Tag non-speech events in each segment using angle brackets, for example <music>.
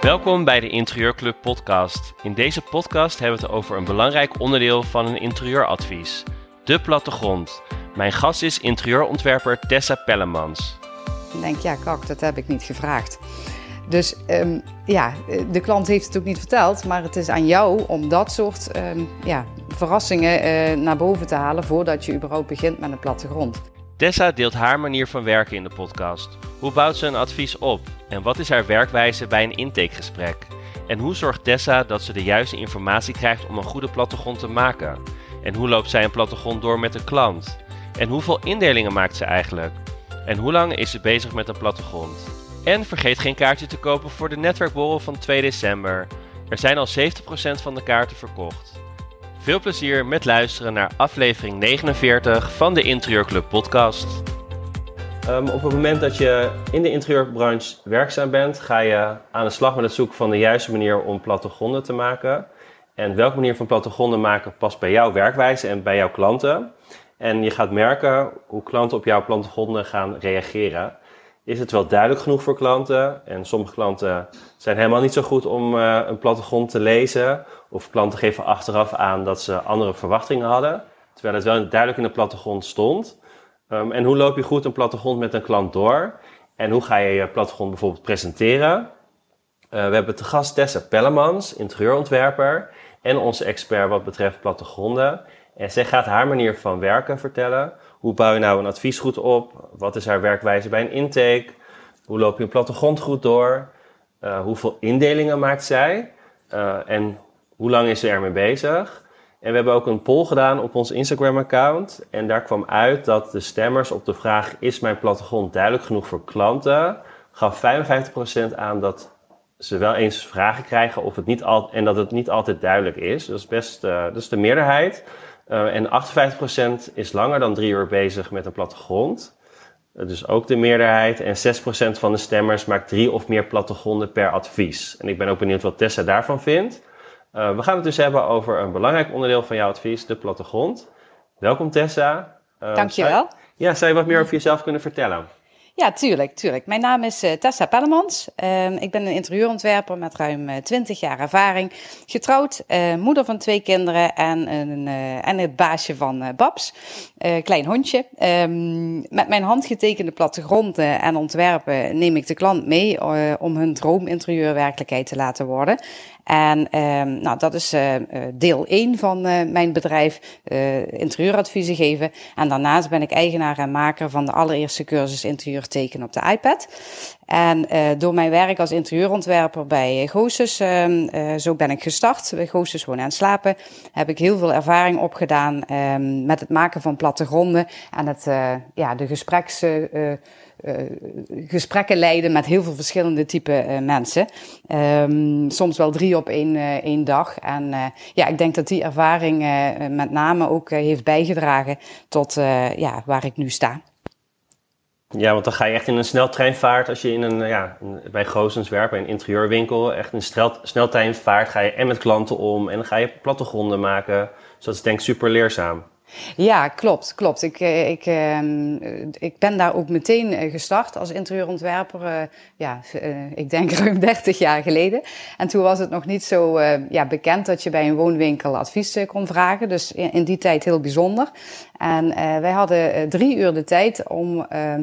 Welkom bij de Interieurclub podcast. In deze podcast hebben we het over een belangrijk onderdeel van een interieuradvies. De plattegrond. Mijn gast is interieurontwerper Tessa Pellemans. Ik denk, ja kak, dat heb ik niet gevraagd. Dus um, ja, de klant heeft het ook niet verteld, maar het is aan jou om dat soort um, ja, verrassingen uh, naar boven te halen voordat je überhaupt begint met een plattegrond. Tessa deelt haar manier van werken in de podcast. Hoe bouwt ze een advies op? En wat is haar werkwijze bij een intakegesprek? En hoe zorgt Tessa dat ze de juiste informatie krijgt om een goede plattegrond te maken? En hoe loopt zij een plattegrond door met de klant? En hoeveel indelingen maakt ze eigenlijk? En hoe lang is ze bezig met een plattegrond? En vergeet geen kaartje te kopen voor de netwerkborrel van 2 december. Er zijn al 70% van de kaarten verkocht. Veel plezier met luisteren naar aflevering 49 van de Interieurclub podcast. Um, op het moment dat je in de interieurbranche werkzaam bent, ga je aan de slag met het zoeken van de juiste manier om plattegronden te maken. En welke manier van plattegronden maken past bij jouw werkwijze en bij jouw klanten. En je gaat merken hoe klanten op jouw plattegronden gaan reageren. Is het wel duidelijk genoeg voor klanten? En sommige klanten zijn helemaal niet zo goed om uh, een plattegrond te lezen. Of klanten geven achteraf aan dat ze andere verwachtingen hadden. Terwijl het wel duidelijk in de plattegrond stond. Um, en hoe loop je goed een plattegrond met een klant door? En hoe ga je je plattegrond bijvoorbeeld presenteren? Uh, we hebben te gast Tessa Pellemans, interieurontwerper. En onze expert wat betreft plattegronden. En zij gaat haar manier van werken vertellen. Hoe bouw je nou een advies goed op? Wat is haar werkwijze bij een intake? Hoe loop je een plattegrond goed door? Uh, hoeveel indelingen maakt zij? Uh, en hoe lang is ze ermee bezig? En we hebben ook een poll gedaan op ons Instagram-account. En daar kwam uit dat de stemmers op de vraag: Is mijn plattegrond duidelijk genoeg voor klanten? gaf 55% aan dat ze wel eens vragen krijgen of het niet al, en dat het niet altijd duidelijk is. Dat is best uh, dat is de meerderheid. Uh, en 58% is langer dan drie uur bezig met een plattegrond. Uh, dus ook de meerderheid. En 6% van de stemmers maakt drie of meer plattegronden per advies. En ik ben ook benieuwd wat Tessa daarvan vindt. Uh, we gaan het dus hebben over een belangrijk onderdeel van jouw advies, de plattegrond. Welkom Tessa. Dankjewel. Zou, ja, zou je wat meer over jezelf kunnen vertellen? Ja, tuurlijk, tuurlijk. Mijn naam is uh, Tessa Pellemans. Uh, ik ben een interieurontwerper met ruim uh, 20 jaar ervaring. Getrouwd, uh, moeder van twee kinderen en, een, en het baasje van Babs. klein hondje. Um, met mijn handgetekende plattegronden en ontwerpen neem ik de klant mee om hun droominterieur werkelijkheid te laten worden. En um, nou, dat is uh, deel 1 van uh, mijn bedrijf, uh, interieuradviezen geven. En daarnaast ben ik eigenaar en maker van de allereerste cursus interieur tekenen op de iPad. En door mijn werk als interieurontwerper bij Goosus, ehm, zo ben ik gestart. Bij Goosus Wonen en Slapen heb ik heel veel ervaring opgedaan um, met het maken van plattegronden en het, ja, de gespreks gesprekken leiden met heel veel verschillende type uh, mensen. Um, soms wel drie op één, uh, één dag. En ja, ik denk dat die ervaring met name ook heeft bijgedragen tot ja, waar ik nu sta. Ja, want dan ga je echt in een sneltreinvaart als je in een, ja, bij Goosens werkt, bij een interieurwinkel, echt een sneltreinvaart ga je en met klanten om en dan ga je plattegronden maken. Dus dat is denk ik super leerzaam. Ja, klopt, klopt. Ik, eh, ik, ehm, ik ben daar ook meteen eh, gestart als interieurontwerper. Ja, ik denk <laughs> ruim 30 jaar geleden. En toen was het nog niet zo ja, bekend dat je bij een woonwinkel advies kon vragen. Dus in, die tijd heel bijzonder. En wij hadden drie uur de tijd om ehm,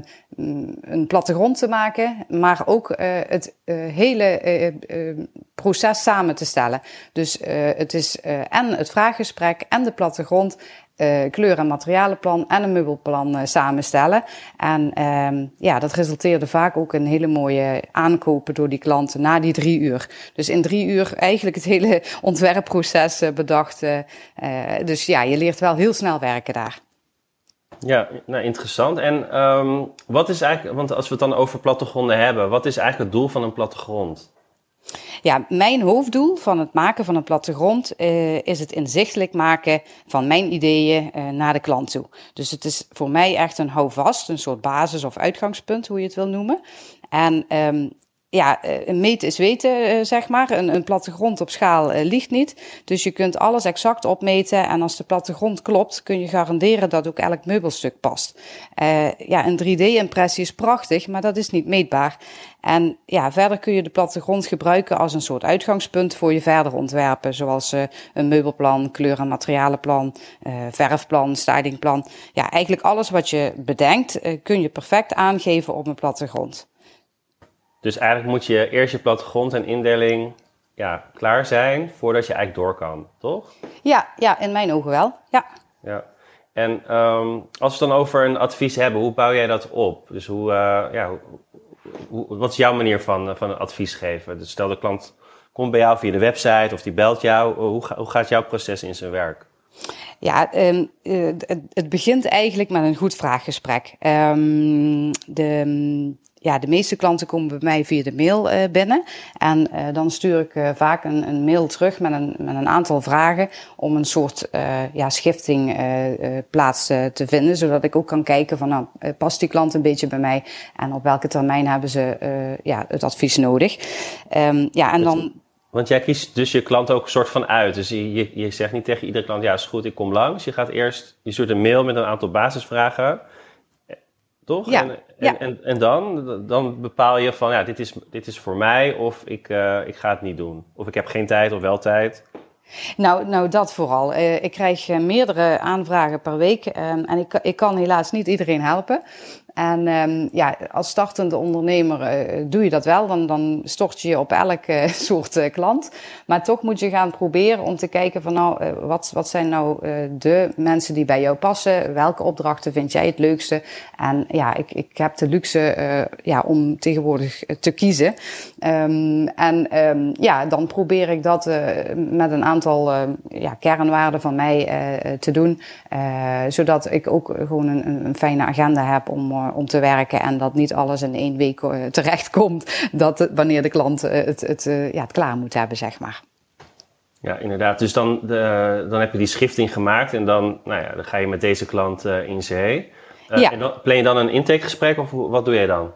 een plattegrond te maken, maar ook het hele proces samen te stellen. Dus het is en het vraaggesprek en de plattegrond uh, kleur- en materialenplan en een meubelplan uh, samenstellen. En uh, ja, dat resulteerde vaak ook in hele mooie aankopen door die klanten na die drie uur. Dus in drie uur eigenlijk het hele <laughs> ontwerpproces uh, bedacht. dus ja, je leert wel heel snel werken daar. Ja, nou interessant. En um, wat is eigenlijk, want als we het dan over plattegronden hebben, wat is eigenlijk het doel van een plattegrond? Ja, mijn hoofddoel van het maken van een plattegrond uh, is het inzichtelijk maken van mijn ideeën uh, naar de klant toe. Dus het is voor mij echt een houvast, een soort basis of uitgangspunt, hoe je het wil noemen. En um, ja, een meet is weten, zeg maar. Een, een plattegrond op schaal ligt niet. Dus je kunt alles exact opmeten. En als de plattegrond klopt, kun je garanderen dat ook elk meubelstuk past. ja, een 3D-impressie is prachtig, maar dat is niet meetbaar. En ja, verder kun je de plattegrond gebruiken als een soort uitgangspunt voor je verder ontwerpen. Zoals een meubelplan, kleur- en materialenplan, verfplan, stylingplan. Ja, eigenlijk alles wat je bedenkt kun je perfect aangeven op een plattegrond. Dus eigenlijk moet je eerst je plattegrond en indeling ja, klaar zijn voordat je eigenlijk door kan, toch? Ja, ja in mijn ogen wel. Ja. ja. En um, als we het dan over een advies hebben, hoe bouw jij dat op? Dus hoe, ja, wat is jouw manier van, van advies geven? Dus stel de klant komt bij jou via de website of die belt jou. Hoe, hoe gaat jouw proces in zijn werk? Ja, um, het, het, begint eigenlijk met een goed vraaggesprek. Um, de, ja, de meeste klanten komen bij mij via de mail uh, binnen. En uh, dan stuur ik uh, vaak een, een, mail terug met een, met een aantal vragen om een soort ja, schifting plaats te vinden. Zodat ik ook kan kijken van nou, past die klant een beetje bij mij en op welke termijn hebben ze ja, het advies nodig. Um, ja, en dan... Want jij kiest dus je klant ook een soort van uit. Dus je, je, je zegt niet tegen iedere klant, ja is goed, ik kom langs. Je gaat eerst, je stuurt een mail met een aantal basisvragen toch? Ja, en, en, en, en, dan, dan bepaal je van, ja, dit is, dit is voor mij of ik, uh, ik ga het niet doen. Of ik heb geen tijd of wel tijd. Nou, nou dat vooral. Uh, ik krijg uh, meerdere aanvragen per week um, en ik, ik kan helaas niet iedereen helpen. En um, ja, als startende ondernemer uh, doe je dat wel. Dan, dan stort je je op elke <laughs> soort uh, klant. Maar toch moet je gaan proberen om te kijken van nou, wat, wat zijn nou de mensen die bij jou passen? Welke opdrachten vind jij het leukste? En ja, ik, ik heb de luxe ja, om tegenwoordig te kiezen. Um, en um, ja, dan probeer ik dat met een aantal ja, kernwaarden van mij te doen. zodat ik ook gewoon een, een fijne agenda heb om eh, om te werken en dat niet alles in één week uh, terechtkomt. Dat wanneer de klant uh, het, het, ja, het klaar moet hebben, zeg maar. Ja, inderdaad. Dus dan, de, dan heb je die schifting gemaakt en dan, nou ja, dan ga je met deze klant in zee. ja. En dan, plan je dan een intakegesprek of wat doe jij dan?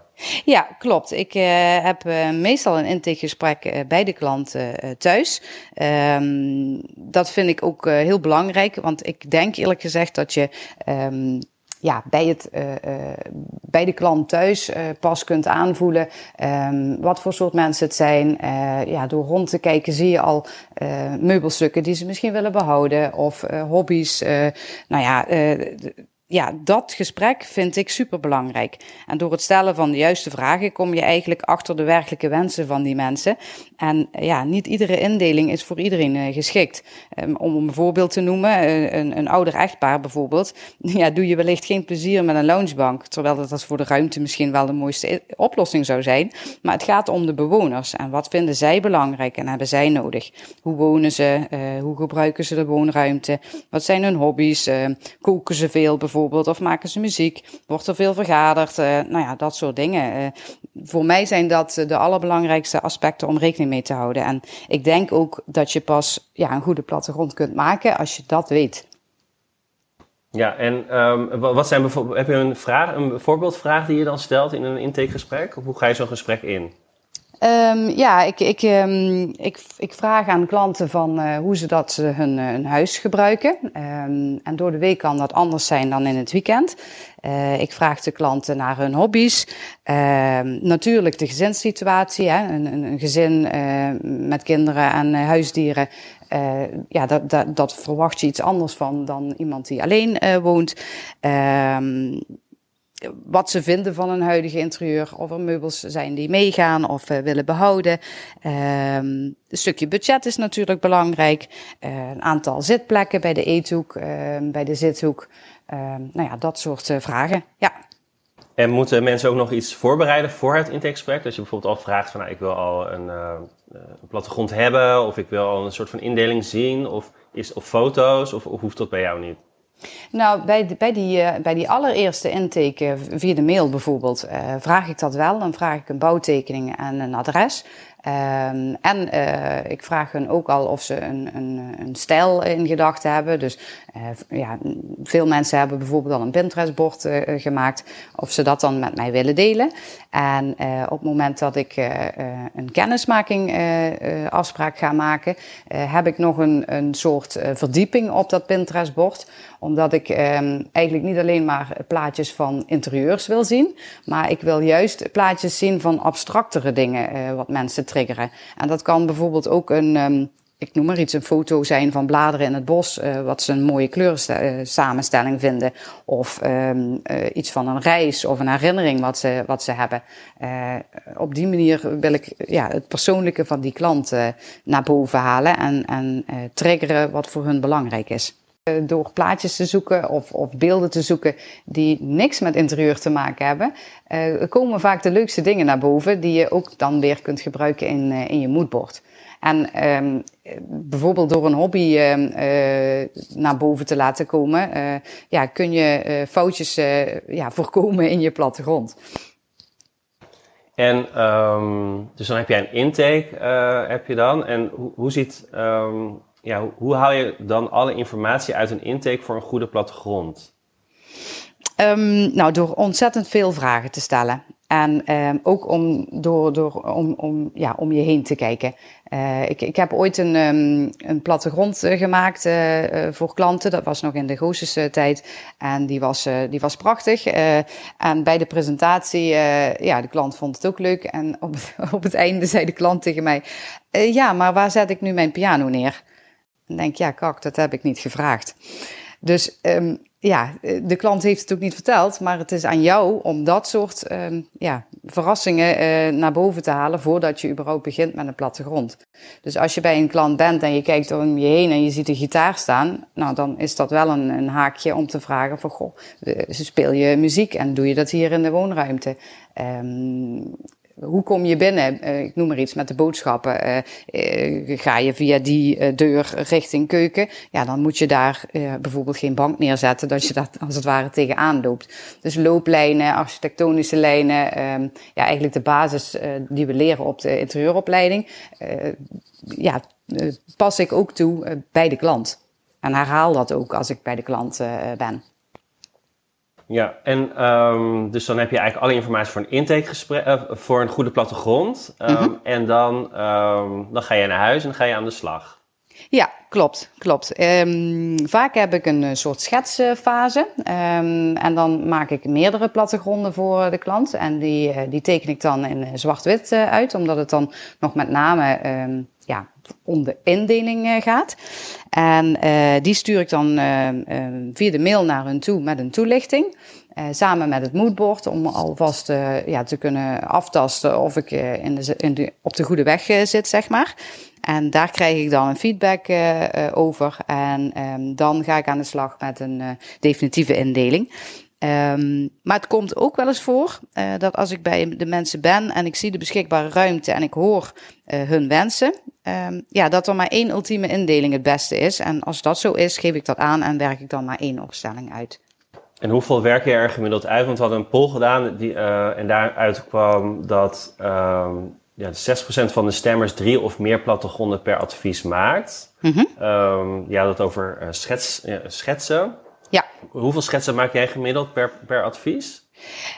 Ja, klopt. Ik uh, heb uh, meestal een intakegesprek bij de klant thuis. Um, dat vind ik ook heel belangrijk, want ik denk eerlijk gezegd dat je um, ja, bij, het, uh, uh, bij de klant thuis uh, pas kunt aanvoelen um, wat voor soort mensen het zijn. ja, door rond te kijken zie je al meubelstukken die ze misschien willen behouden of hobby's. nou ja, ja, dat gesprek vind ik super belangrijk. En door het stellen van de juiste vragen kom je eigenlijk achter de werkelijke wensen van die mensen. En ja, niet iedere indeling is voor iedereen uh, geschikt. Um, om een voorbeeld te noemen, uh, een, een ouder echtpaar bijvoorbeeld. <laughs> Ja, doe je wellicht geen plezier met een loungebank. Terwijl dat, voor de ruimte misschien wel de mooiste oplossing zou zijn. Maar het gaat om de bewoners. En wat vinden zij belangrijk en hebben zij nodig? Hoe wonen ze? Hoe gebruiken ze de woonruimte? Wat zijn hun hobby's? koken ze veel bijvoorbeeld? Bijvoorbeeld, of maken ze muziek? Wordt er veel vergaderd? Uh, nou ja, dat soort dingen. Uh, voor mij zijn dat de allerbelangrijkste aspecten om rekening mee te houden. En ik denk ook dat je pas ja, een goede plattegrond kunt maken als je dat weet. Ja, en um, wat zijn bijvoorbeeld, heb je een, vraag, een voorbeeldvraag die je dan stelt in een intakegesprek? Of hoe ga je zo'n gesprek in? Um, ja, ik, ik, um, ik, ik vraag aan klanten van uh, hoe ze dat ze hun, uh, hun huis gebruiken. Um, en door de week kan dat anders zijn dan in het weekend. Ik vraag de klanten naar hun hobby's. natuurlijk de gezinssituatie. Hè? Een, een, een gezin met kinderen en huisdieren. ja, dat, dat, dat verwacht je iets anders van dan iemand die alleen woont wat ze vinden van een huidige interieur. Of er meubels zijn die meegaan of uh, willen behouden. Um, een stukje budget is natuurlijk belangrijk. Uh, een aantal zitplekken bij de eethoek, uh, bij de zithoek. Ehm, nou ja, dat soort eh, vragen. Ja. En moeten mensen ook nog iets voorbereiden voor het intakegesprek? Dat je bijvoorbeeld al vraagt van nou, ik wil al een, een, plattegrond hebben. Of ik wil al een soort van indeling zien. Of, is, of foto's. Of hoeft dat bij jou niet? Nou, bij, bij, die, uh, bij die allereerste intake via de mail bijvoorbeeld, uh, vraag ik dat wel. Dan vraag ik een bouwtekening en een adres. Ehm, en ik vraag hun ook al of ze een, een, een stijl in gedachten hebben. Dus ja, veel mensen hebben bijvoorbeeld al een Pinterest-bord gemaakt. Of ze dat dan met mij willen delen. En op het moment dat ik een kennismaking afspraak ga maken, heb ik nog een, een soort verdieping op dat Pinterest-bord omdat ik ehm, eigenlijk niet alleen maar plaatjes van interieurs wil zien, maar ik wil juist plaatjes zien van abstractere dingen wat mensen triggeren. En dat kan bijvoorbeeld ook een, um, ik noem maar iets, een foto zijn van bladeren in het bos, uh, wat ze een mooie kleurensamenstelling uh, vinden. Of um, iets van een reis of een herinnering wat ze, wat ze hebben. op die manier wil ik ja, het persoonlijke van die klant naar boven halen en, en triggeren wat voor hun belangrijk is. Eh, door plaatjes te zoeken of, of, beelden te zoeken die niks met interieur te maken hebben, uh, komen vaak de leukste dingen naar boven die je ook dan weer kunt gebruiken in, uh, in je moodboard. En um, bijvoorbeeld door een hobby uh, naar boven te laten komen, ja, kun je foutjes ja, voorkomen in je plattegrond. En um, dus dan heb jij een intake, heb je dan. En hoe, hoe ziet ja, hoe haal je dan alle informatie uit een intake voor een goede plattegrond? Um, nou, door ontzettend veel vragen te stellen. En um, ook om, door, door, om, om, ja, om je heen te kijken. Uh, ik, ik heb ooit een, um, een plattegrond uh, gemaakt uh, voor klanten. Dat was nog in de Goossische tijd. En die was, die was prachtig. en bij de presentatie, ja, de klant vond het ook leuk. En op, <laughs> op het einde zei de klant tegen mij: Ja, maar waar zet ik nu mijn piano neer? Dan denk ja, kak, dat heb ik niet gevraagd. Dus um, ja, de klant heeft het ook niet verteld, maar het is aan jou om dat soort um, ja, verrassingen uh, naar boven te halen voordat je überhaupt begint met een plattegrond. Dus als je bij een klant bent en je kijkt om je heen en je ziet een gitaar staan, nou dan is dat wel een, een haakje om te vragen van goh, speel je muziek en doe je dat hier in de woonruimte? Um, hoe kom je binnen? Uh, ik noem maar iets met de boodschappen. Uh, uh, ga je via die deur richting keuken? Ja, dan moet je daar bijvoorbeeld geen bank neerzetten, dat je dat als het ware tegenaan loopt. Dus looplijnen, architectonische lijnen, um, ja, eigenlijk de basis die we leren op de interieuropleiding. ja, pas ik ook toe bij de klant. En herhaal dat ook als ik bij de klant ben. Ja, en um, dus dan heb je eigenlijk alle informatie voor een intakegesprek, uh, voor een goede plattegrond. Um, mm -hmm. En dan, um, dan ga je naar huis en dan ga je aan de slag. Ja, klopt, klopt. Um, vaak heb ik een soort schetsfase. Um, en dan maak ik meerdere plattegronden voor de klant. En die, die teken ik dan in zwart-wit uit, omdat het dan nog met name um, ja, om de indeling gaat. En die stuur ik dan via de mail naar hun toe met een toelichting. Samen met het moodboard om alvast ja, te kunnen aftasten of ik in de, in de, op de goede weg zit, zeg maar. En daar krijg ik dan een feedback over. En um, dan ga ik aan de slag met een definitieve indeling. Um, maar het komt ook wel eens voor dat als ik bij de mensen ben en ik zie de beschikbare ruimte en ik hoor hun wensen, um, ja, dat er maar één ultieme indeling het beste is. En als dat zo is, geef ik dat aan en werk ik dan maar één opstelling uit. En hoeveel werk je er gemiddeld uit? Want we hadden een poll gedaan die, en daaruit kwam dat ja, 6% van de stemmers drie of meer plattegronden per advies maakt. Mm -hmm. ja, dat over schets, schetsen. Ja. Hoeveel schetsen maak jij gemiddeld per, per advies?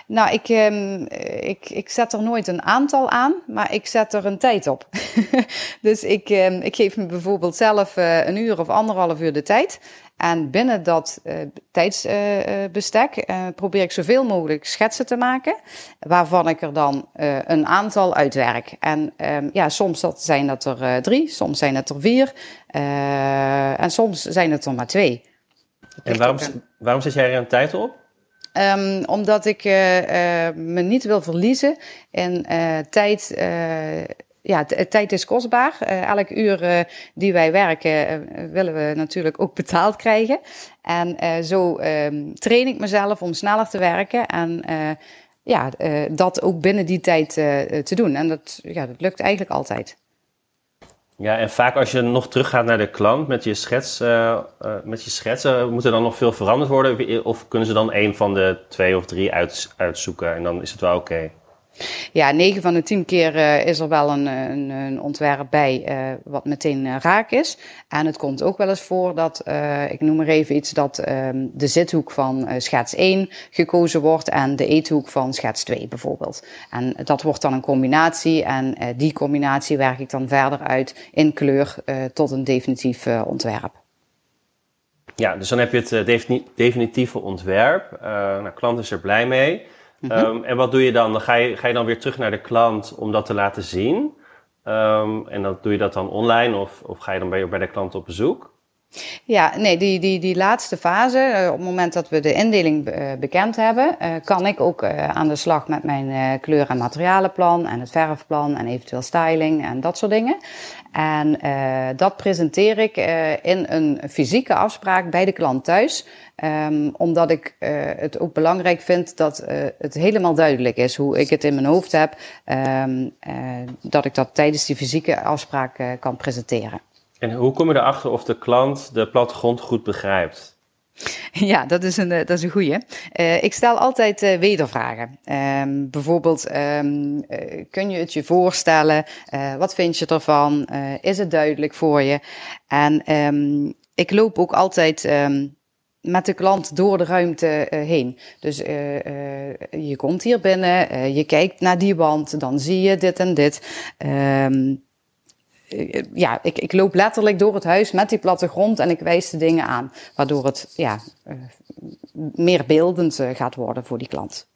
Nou, ik, um, ik, ik zet er nooit een aantal aan, maar ik zet er een tijd op. <laughs> dus ik, um, ik geef me bijvoorbeeld zelf uh, een uur of anderhalf uur de tijd. En binnen dat uh, tijdsbestek uh, probeer ik zoveel mogelijk schetsen te maken, waarvan ik er dan een aantal uitwerk. En um, ja, soms dat zijn dat er drie, soms zijn het er vier en soms zijn het er maar twee. En waarom, waarom zet jij er een tijd op? Um, omdat ik uh, uh, me niet wil verliezen in uh, tijd. ja, tijd is kostbaar. elk uur die wij werken willen we natuurlijk ook betaald krijgen. En zo um, train ik mezelf om sneller te werken. En ja, dat ook binnen die tijd te doen. En dat, ja, dat lukt eigenlijk altijd. Ja, en vaak als je nog teruggaat naar de klant met je, schets, uh, uh, met je schetsen, moet er dan nog veel veranderd worden? Of kunnen ze dan een van de twee of drie uit, uitzoeken en dan is het wel oké? Ja, 9 van de 10 keer uh, is er wel een, een, een ontwerp bij uh, wat meteen uh, raak is. En het komt ook wel eens voor dat, ik noem maar even iets, dat um, de zithoek van schets 1 gekozen wordt en de eethoek van schets 2 bijvoorbeeld. En dat wordt dan een combinatie en die combinatie werk ik dan verder uit in kleur tot een definitief ontwerp. Ja, dus dan heb je het definitieve ontwerp. nou, klant is er blij mee. Mhm. Ehm, en wat doe je dan? Ga je, dan weer terug naar de klant om dat te laten zien. Um, en dan doe je dat dan online of, of ga je dan bij, bij de klant op bezoek? Ja, nee, die, die, die laatste fase, uh, op het moment dat we de indeling uh, bekend hebben, uh, kan ik ook aan de slag met mijn kleur- en materialenplan en het verfplan en eventueel styling en dat soort dingen. En dat presenteer ik in een fysieke afspraak bij de klant thuis. Um, omdat ik het ook belangrijk vind dat het helemaal duidelijk is hoe ik het in mijn hoofd heb. Uh, dat ik dat tijdens die fysieke afspraak kan presenteren. En hoe kom je erachter of de klant de plattegrond goed begrijpt? Ja, dat is een, dat is een goeie. ik stel altijd wedervragen. Um, bijvoorbeeld, kun je het je voorstellen? wat vind je ervan? is het duidelijk voor je? En ik loop ook altijd met de klant door de ruimte uh, heen. Dus uh, uh, je komt hier binnen, je kijkt naar die wand, dan zie je dit en dit. Um, ja, ik, ik loop letterlijk door het huis met die plattegrond en ik wijs de dingen aan. Waardoor het ja, meer beeldend gaat worden voor die klant.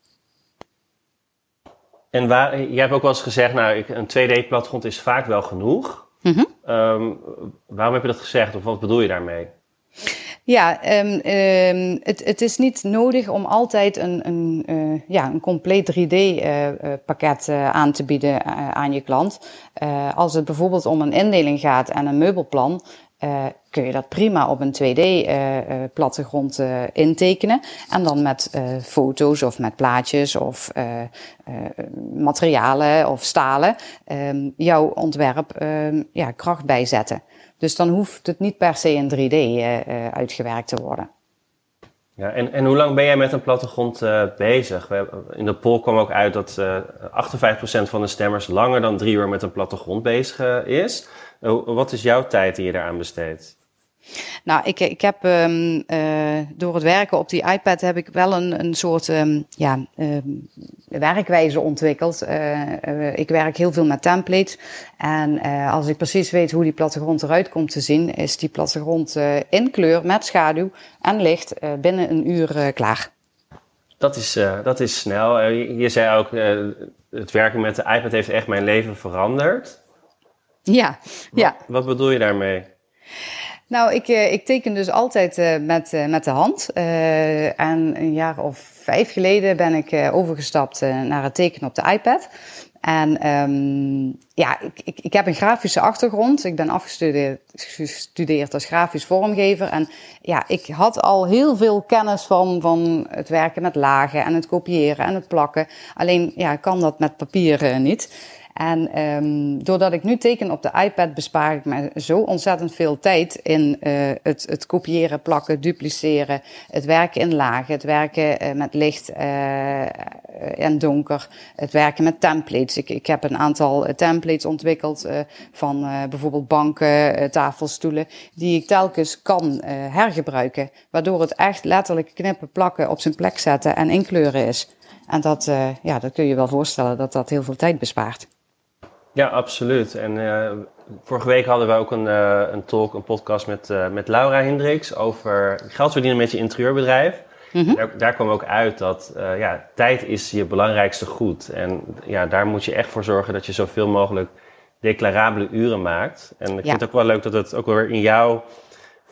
En waar, je hebt ook wel eens gezegd, nou, een 2D-plattegrond is vaak wel genoeg. Mm -hmm. um, waarom heb je dat gezegd of wat bedoel je daarmee? Ja, um, um, het, het, is niet nodig om altijd een, een, uh, ja, een compleet 3D-pakket uh, uh, aan te bieden eh, aan je klant. Eh, als het bijvoorbeeld om een indeling gaat en een meubelplan, kun je dat prima op een 2D-plattegrond uh, uh, intekenen. En dan met foto's of met plaatjes of materialen of stalen um, jouw ontwerp ja, kracht bijzetten. Dus dan hoeft het niet per se in 3D uh, uh, uitgewerkt te worden. Ja, en, en hoe lang ben jij met een plattegrond uh, bezig? We, in de poll kwam ook uit dat uh, 58% van de stemmers langer dan drie uur met een plattegrond bezig is. wat is jouw tijd die je eraan besteedt? Nou, ik, ik heb um, uh, door het werken op die iPad heb ik wel een, een soort um, ja, um, werkwijze ontwikkeld. Uh, uh, ik werk heel veel met templates. En als ik precies weet hoe die plattegrond eruit komt te zien, is die plattegrond in kleur met schaduw en licht binnen een uur klaar. Dat is, dat is snel. Je, je, zei ook, het werken met de iPad heeft echt mijn leven veranderd. Ja, wat, ja. Wat bedoel je daarmee? Nou, ik, uh, ik teken dus altijd uh, met, uh, met de hand. en een jaar of vijf geleden ben ik overgestapt naar het tekenen op de iPad. En um, ja, ik, ik, ik heb een grafische achtergrond. Ik ben afgestudeerd gestudeerd als grafisch vormgever. En ja, ik had al heel veel kennis van, van het werken met lagen en het kopiëren en het plakken. Alleen ja, kan dat met papier niet. En um, doordat ik nu teken op de iPad, bespaar ik me zo ontzettend veel tijd in uh, het, het kopiëren, plakken, dupliceren, het werken in lagen, het werken uh, met licht uh, en donker, het werken met templates. Ik, ik heb een aantal templates ontwikkeld van bijvoorbeeld banken, tafelstoelen, die ik telkens kan hergebruiken, waardoor het echt letterlijk knippen, plakken, op zijn plek zetten en inkleuren is. En dat, ja, dat kun je wel voorstellen dat dat heel veel tijd bespaart. Ja, absoluut. En uh, vorige week hadden we ook een, uh, een talk, een podcast met, uh, met Laura Hendricks over geld verdienen met je interieurbedrijf. Mm -hmm. daar, daar, kwam ook uit dat ja, tijd is je belangrijkste goed. En ja, daar moet je echt voor zorgen dat je zoveel mogelijk declarabele uren maakt. En ik ja. vind het ook wel leuk dat het ook weer in jouw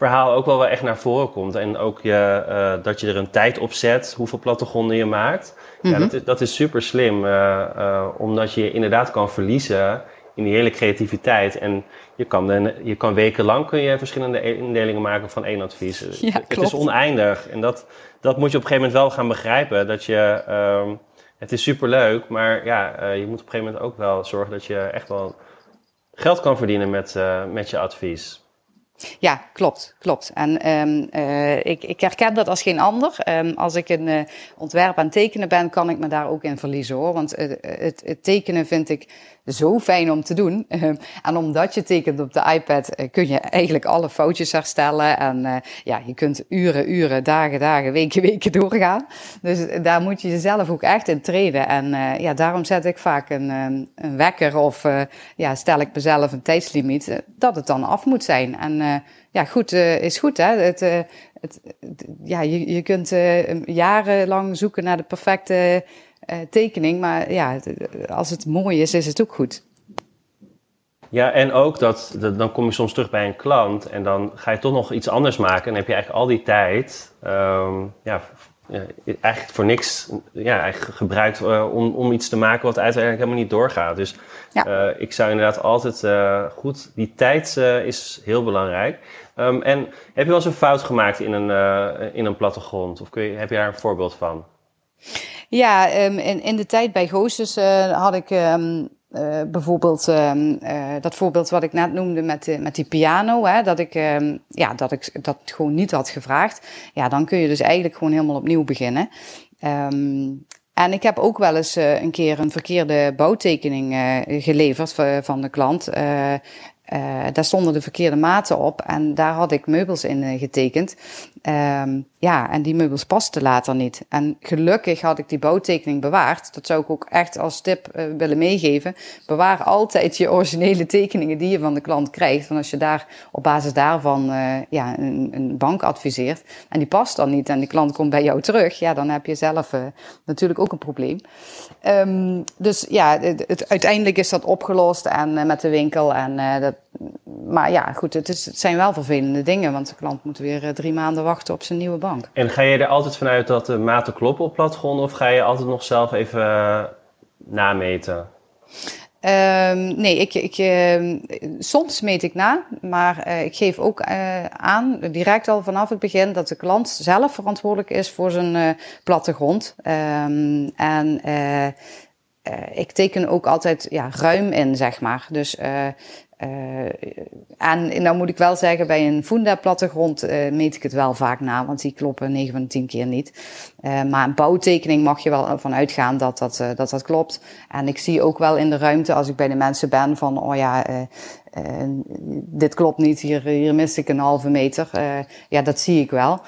verhaal ook wel, wel echt naar voren komt. En ook je, dat je er een tijd op zet, hoeveel plattegronden je maakt. Ja, mhm. dat is, dat is super slim, uh, uh, omdat je inderdaad kan verliezen in die hele creativiteit. En je kan, de, je kan wekenlang kun je verschillende indelingen maken van één advies. Ja, het is oneindig. En dat, dat moet je op een gegeven moment wel gaan begrijpen. Dat je, um, het is super leuk, maar ja, uh, je moet op een gegeven moment ook wel zorgen dat je echt wel geld kan verdienen met, met je advies. Ja, klopt, klopt. En um, uh, ik, ik, herken dat als geen ander. Um, als ik een uh, ontwerp aan het tekenen ben, kan ik me daar ook in verliezen hoor. Want uh, het, het, tekenen vind ik zo fijn om te doen. <laughs> Ehm, en omdat je tekent op de iPad, kun je eigenlijk alle foutjes herstellen. En ja, je kunt uren, uren, dagen, dagen, <laughs> weken, weken doorgaan. Dus daar moet je jezelf ook echt in treden. En ja, daarom zet ik vaak een, een wekker of ja, stel ik mezelf een tijdslimiet dat het dan af moet zijn. En ja, goed is goed. Hè? Het, het, ja, je, je kunt jarenlang zoeken naar de perfecte tekening. Maar ja, als het mooi is, is het ook goed. Ja, en ook dat, dat, dan kom je soms terug bij een klant en dan ga je toch nog iets anders maken. En heb je eigenlijk al die tijd um, ja, eigenlijk voor niks ja, eigenlijk gebruikt om, om iets te maken wat uiteindelijk helemaal niet doorgaat. Dus ja. ik zou inderdaad altijd goed, die tijd is heel belangrijk. Um, en heb je wel eens een fout gemaakt in een, in een plattegrond? Of kun je, heb je daar een voorbeeld van? Ja, um, in, in de tijd bij Goosus uh, had ik um, uh, bijvoorbeeld dat voorbeeld wat ik net noemde met, met die piano. Hè, dat, ik, ja, dat ik dat gewoon niet had gevraagd. Ja, dan kun je dus eigenlijk gewoon helemaal opnieuw beginnen. En ik heb ook wel eens een keer een verkeerde bouwtekening geleverd van de klant. Daar stonden de verkeerde maten op en daar had ik meubels in getekend. Um, ja, en die meubels pasten later niet. En gelukkig had ik die bouwtekening bewaard. Dat zou ik ook echt als tip uh, willen meegeven. Bewaar altijd je originele tekeningen die je van de klant krijgt. Want als je daar op basis daarvan ja, een, een, bank adviseert en die past dan niet en die klant komt bij jou terug, ja, dan heb je zelf natuurlijk ook een probleem. Um, dus ja, het, uiteindelijk is dat opgelost en met de winkel en dat maar ja, goed, het, is, het zijn wel vervelende dingen, want de klant moet weer eh, drie maanden wachten op zijn nieuwe bank. En ga je er altijd vanuit dat de maten kloppen op plattegronden of ga je altijd nog zelf even uh, nameten? Um, nee, ik, ik, uh, soms meet ik na, maar uh, ik geef ook uh, aan, direct al vanaf het begin, dat de klant zelf verantwoordelijk is voor zijn plattegrond. Um, en ik teken ook altijd ja, ruim in, zeg maar. Dus uh, en nou moet ik wel zeggen, bij een Funda-plattegrond uh, meet ik het wel vaak na, want die kloppen 9 van de 10 keer niet. Uh, maar een bouwtekening mag je wel van uitgaan dat dat, dat dat klopt. En ik zie ook wel in de ruimte als ik bij de mensen ben van, oh ja, dit klopt niet, hier, hier mis ik een halve meter. ja, dat zie ik wel.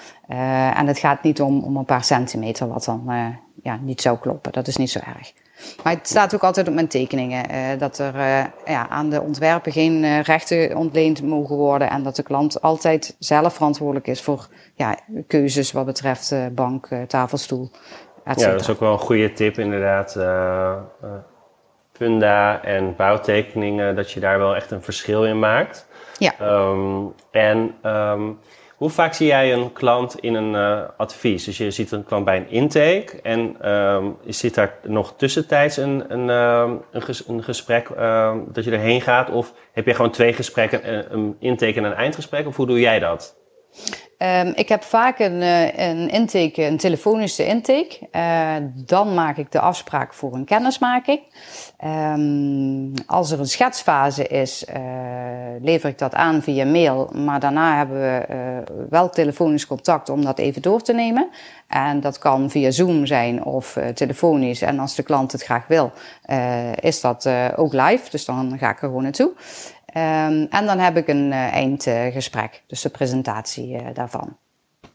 en het gaat niet om, om een paar centimeter wat dan ja, niet zou kloppen. Dat is niet zo erg. Maar het staat ook altijd op mijn tekeningen uh, dat er uh, ja, aan de ontwerpen geen uh, rechten ontleend mogen worden en dat de klant altijd zelf verantwoordelijk is voor ja, keuzes wat betreft bank, tafelstoel. Ja, dat is ook wel een goede tip inderdaad. funda en bouwtekeningen, dat je daar wel echt een verschil in maakt. Ja. Um, en um, hoe vaak zie jij een klant in een uh, advies? Dus je ziet een klant bij een intake en um, zit daar nog tussentijds een, een, um, een, ges een gesprek um, dat je erheen gaat? Of heb je gewoon twee gesprekken, een intake en een eindgesprek? Of hoe doe jij dat? Um, ik heb vaak een, uh, een intake, een telefonische intake. Uh, dan maak ik de afspraak voor een kennismaking. Um, als er een schetsfase is, uh, lever ik dat aan via mail. Maar daarna hebben we wel telefonisch contact om dat even door te nemen. En dat kan via Zoom zijn of telefonisch. En als de klant het graag wil, is dat ook live. Dus dan ga ik er gewoon naartoe. Um, en dan heb ik een uh, eindgesprek, dus de presentatie uh, daarvan.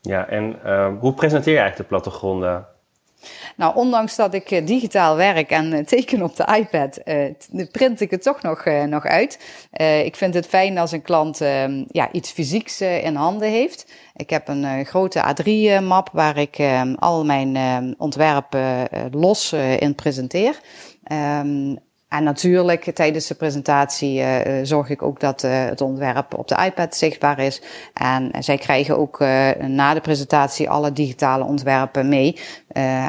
Ja, en uh, hoe presenteer je eigenlijk de plattegronden? Nou, ondanks dat ik uh, digitaal werk en teken op de iPad, print ik het toch nog, nog uit. ik vind het fijn als een klant ehm, ja, iets fysieks in handen heeft. Ik heb een grote A3-map waar ik ehm, al mijn ontwerpen los in presenteer. Um, en natuurlijk, tijdens de presentatie uh, zorg ik ook dat uh, het ontwerp op de iPad zichtbaar is. En zij krijgen ook na de presentatie alle digitale ontwerpen mee.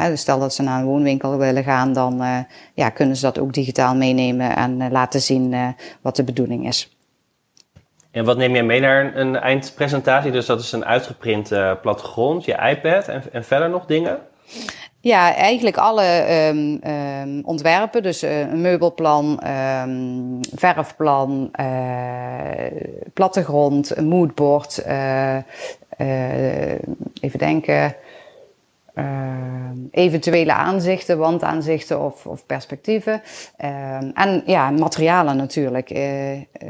Dus stel dat ze naar een woonwinkel willen gaan, dan ja, kunnen ze dat ook digitaal meenemen en laten zien wat de bedoeling is. En wat neem jij mee naar een, een eindpresentatie? Dus dat is een uitgeprint plattegrond, je iPad en, en verder nog dingen? Ja, eigenlijk alle um, um, ontwerpen. Dus uh, een meubelplan, um, verfplan, uh, plattegrond, een moodboard. Uh, even denken. Eventuele aanzichten, wandaanzichten of, of perspectieven. en ja, materialen natuurlijk.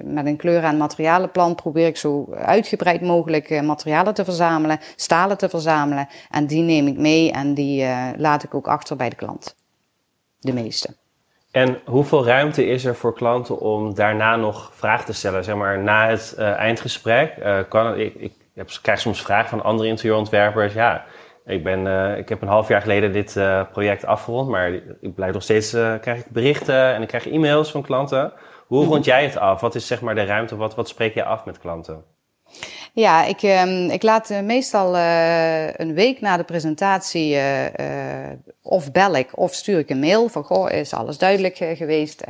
met een kleur- en materialenplan probeer ik zo uitgebreid mogelijk materialen te verzamelen, stalen te verzamelen. En die neem ik mee en die laat ik ook achter bij de klant. De meeste. En hoeveel ruimte is er voor klanten om daarna nog vragen te stellen? Zeg maar na het eindgesprek. Kan, ik, ik heb, krijg soms vragen van andere interieurontwerpers. Ja, ik, ben, uh, ik heb een half jaar geleden dit project afgerond, maar ik blijf nog steeds krijg ik berichten en ik krijg e-mails van klanten. Hoe rond jij het af? Wat is zeg maar de ruimte? Wat, wat spreek je af met klanten? Ja, ik, um, ik laat uh, meestal uh, een week na de presentatie uh, of bel ik of stuur ik een mail van goh, is alles duidelijk geweest?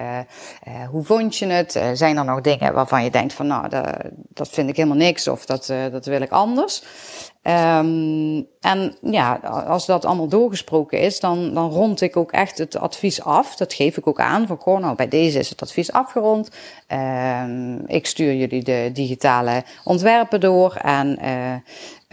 hoe vond je het? zijn er nog dingen waarvan je denkt van nou, dat, dat vind ik helemaal niks of dat, dat wil ik anders? Um, en ja, als dat allemaal doorgesproken is, dan, dan rond ik ook echt het advies af. Dat geef ik ook aan van gewoon, nou bij deze is het advies afgerond. Um, ik stuur jullie de digitale ontwerpen door en uh,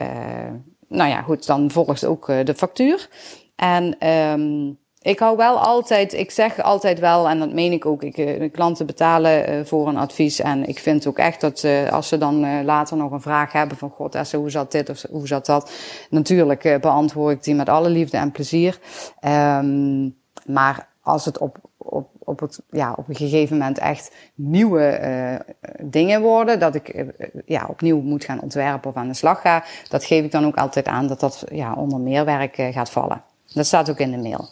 uh, nou ja, goed, dan volgt ook uh, de factuur. En um, ik hou wel altijd, ik zeg altijd wel, en dat meen ik ook, ik, eh, de klanten betalen uh, voor een advies. En ik vind ook echt dat uh, als ze dan uh, later nog een vraag hebben van God, Esse, hoe zat dit of hoe zat dat? Natuurlijk beantwoord ik die met alle liefde en plezier. Um, maar als het op, op, op, het, ja, op een gegeven moment echt nieuwe dingen worden, dat ik ja, opnieuw moet gaan ontwerpen of aan de slag ga, dat geef ik dan ook altijd aan dat dat ja, onder meerwerk gaat vallen. Dat staat ook in de mail.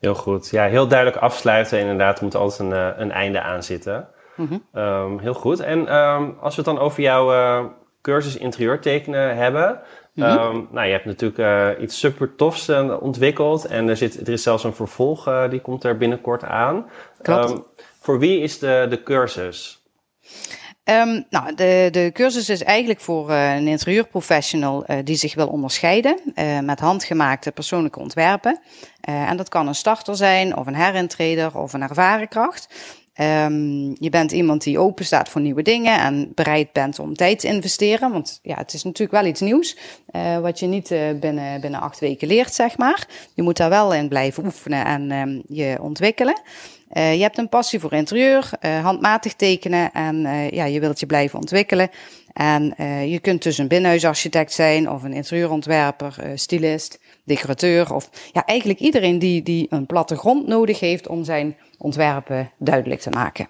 Heel goed. Ja, heel duidelijk afsluiten. Inderdaad, moet altijd een, eh, een einde aan zitten. Mm heel goed. En um, als we het dan over jouw uh, cursus interieur tekenen hebben. Mm -hmm. nou, je hebt natuurlijk uh, iets super tofs ontwikkeld. En er, zit, er is zelfs een vervolg, die komt er binnenkort aan. Klopt. voor wie is de, de cursus? Um, nou, de, de cursus is eigenlijk voor uh, een interieurprofessional uh, die zich wil onderscheiden uh, met handgemaakte persoonlijke ontwerpen. en dat kan een starter zijn, of een herintreder, of een ervaren kracht. Um, je bent iemand die open staat voor nieuwe dingen en bereid bent om tijd te investeren. Want ja, het is natuurlijk wel iets nieuws, wat je niet binnen, binnen acht weken leert, zeg maar. Je moet daar wel in blijven oefenen en um, je ontwikkelen. Uh, je hebt een passie voor interieur, uh, handmatig tekenen en uh, ja, je wilt je blijven ontwikkelen. En je kunt dus een binnenhuisarchitect zijn of een interieurontwerper, stylist, decorateur of ja, eigenlijk iedereen die, die een plattegrond nodig heeft om zijn ontwerpen duidelijk te maken.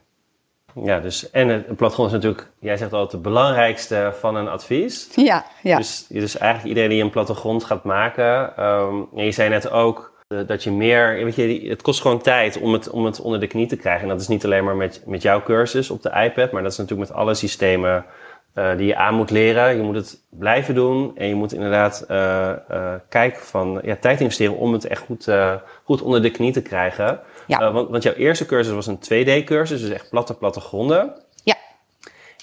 Ja, dus en een plattegrond is natuurlijk, jij zegt altijd, het belangrijkste van een advies. Ja, ja. Dus, dus eigenlijk iedereen die een plattegrond gaat maken. Um, je zei net ook, eh, dat je meer, weet je, het kost gewoon tijd om het, om het onder de knie te krijgen. En dat is niet alleen maar met, met jouw cursus op de iPad, maar dat is natuurlijk met alle systemen uh, die je aan moet leren. Je moet het blijven doen en je moet inderdaad uh, uh, kijken van ja, tijd investeren om het echt goed, goed onder de knie te krijgen. Ja. want, want jouw eerste cursus was een 2D-cursus, dus echt platte plattegronden. Ja.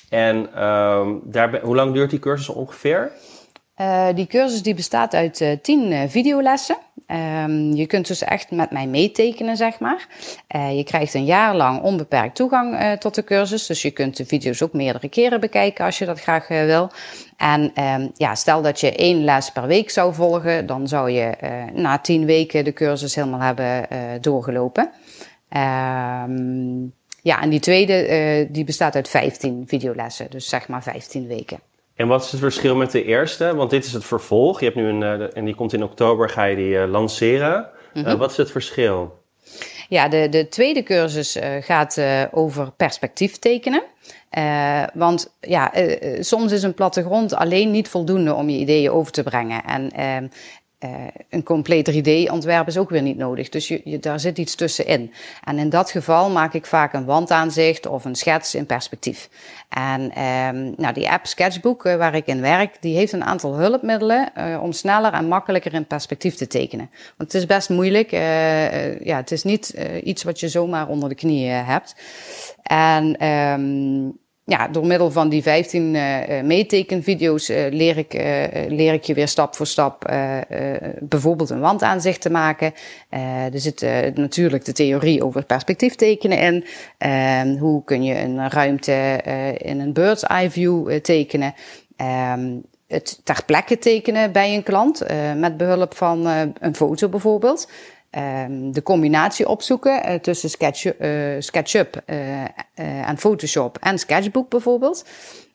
En um, daar, hoe lang duurt die cursus ongeveer? Die cursus die bestaat uit tien videolessen. Um, je kunt dus echt met mij meetekenen, zeg maar. je krijgt een jaar lang onbeperkt toegang tot de cursus. Dus je kunt de video's ook meerdere keren bekijken als je dat graag wil. En um, ja, stel dat je één les per week zou volgen, dan zou je na tien weken de cursus helemaal hebben doorgelopen. Um, ja, en die tweede die bestaat uit 15 videolessen, dus zeg maar 15 weken. En wat is het verschil met de eerste? Want dit is het vervolg. Je hebt nu een, uh, en die komt in oktober, ga je die uh, lanceren. Mm -hmm. uh, wat is het verschil? Ja, de, de tweede cursus gaat over perspectief tekenen. want ja, soms is een plattegrond alleen niet voldoende om je ideeën over te brengen. En ehm, uh, een compleet 3D-ontwerp is ook weer niet nodig. Dus je, je, daar zit iets tussenin. En in dat geval maak ik vaak een wandaanzicht of een schets in perspectief. En um, nou, die app Sketchbook, uh, waar ik in werk, die heeft een aantal hulpmiddelen uh, om sneller en makkelijker in perspectief te tekenen. Want het is best moeilijk. ja, het is niet iets wat je zomaar onder de knieën hebt. En um, ja, door middel van die 15 meetekenvideo's leer, ik, leer ik je weer stap voor stap bijvoorbeeld een wandaanzicht te maken. er zit natuurlijk de theorie over perspectief tekenen in. Ehm, hoe kun je een ruimte in een bird's eye view tekenen. Ehm, het ter plekke tekenen bij een klant uh, met behulp van uh, een foto bijvoorbeeld. Um, de combinatie opzoeken uh, tussen Sketch, SketchUp en Photoshop en Sketchbook bijvoorbeeld.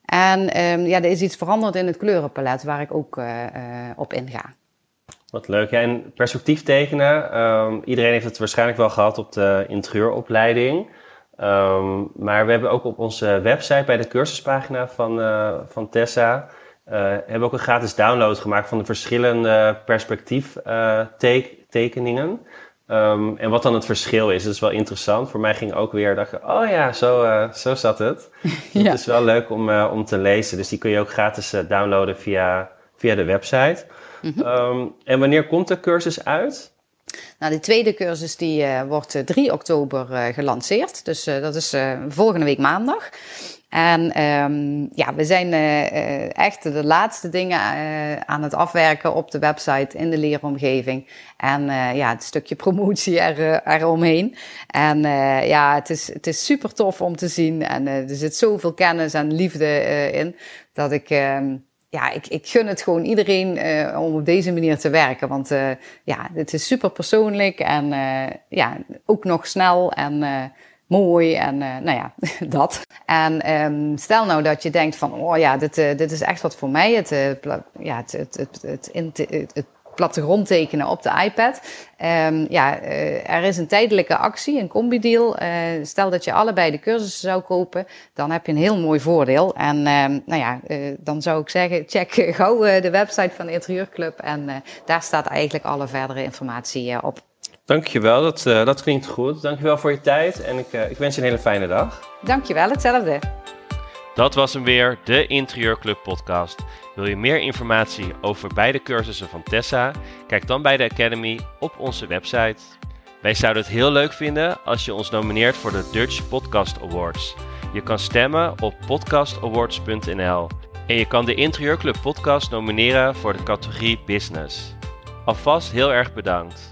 En um, ja, er is iets veranderd in het kleurenpalet waar ik ook op inga. Wat leuk. Ja, en perspectief tekenen. Um, iedereen heeft het waarschijnlijk wel gehad op de interieuropleiding. maar we hebben ook op onze website bij de cursuspagina van, van Tessa hebben ook een gratis download gemaakt van de verschillende perspectieftekeningen. Uh, um, en wat dan het verschil is, dat is wel interessant. Voor mij ging ook weer, dacht ik, oh ja, zo, uh, zo zat het. <laughs> ja. Het is wel leuk om, uh, om te lezen. Dus die kun je ook gratis downloaden via, via de website. Mm -hmm. um, en wanneer komt de cursus uit? Nou, de tweede cursus die wordt 3 oktober gelanceerd. Dus dat is volgende week maandag. En um, ja, we zijn uh, echt de laatste dingen uh, aan het afwerken op de website in de leeromgeving. En uh, ja, het stukje promotie er, eromheen. En ja, het is, het is super tof om te zien. En er zit zoveel kennis en liefde in dat ik. Um, ja, ik, ik gun het gewoon iedereen om op deze manier te werken. Want ja, het is super persoonlijk en ja, ook nog snel en mooi en uh, nou ja, <laughs> dat. En um, stel nou dat je denkt van, oh ja, dit, uh, dit is echt wat voor mij. Het, uh, ja, het, het, het, het, het, plattegrond tekenen op de iPad. Um, ja, er is een tijdelijke actie, een combi-deal. stel dat je allebei de cursussen zou kopen, dan heb je een heel mooi voordeel. En um, nou ja, dan zou ik zeggen, check gauw de website van de Interieurclub. En daar staat eigenlijk alle verdere informatie op. Dankjewel, dat, uh, dat klinkt goed. Dankjewel voor je tijd en ik, uh, ik wens je een hele fijne dag. Dankjewel, hetzelfde. Dat was hem weer, de Interieurclub podcast. Wil je meer informatie over beide cursussen van Tessa? Kijk dan bij de Academy op onze website. Wij zouden het heel leuk vinden als je ons nomineert voor de Dutch Podcast Awards. Je kan stemmen op podcastawards.nl en je kan de Interieurclub podcast nomineren voor de categorie Business. Alvast heel erg bedankt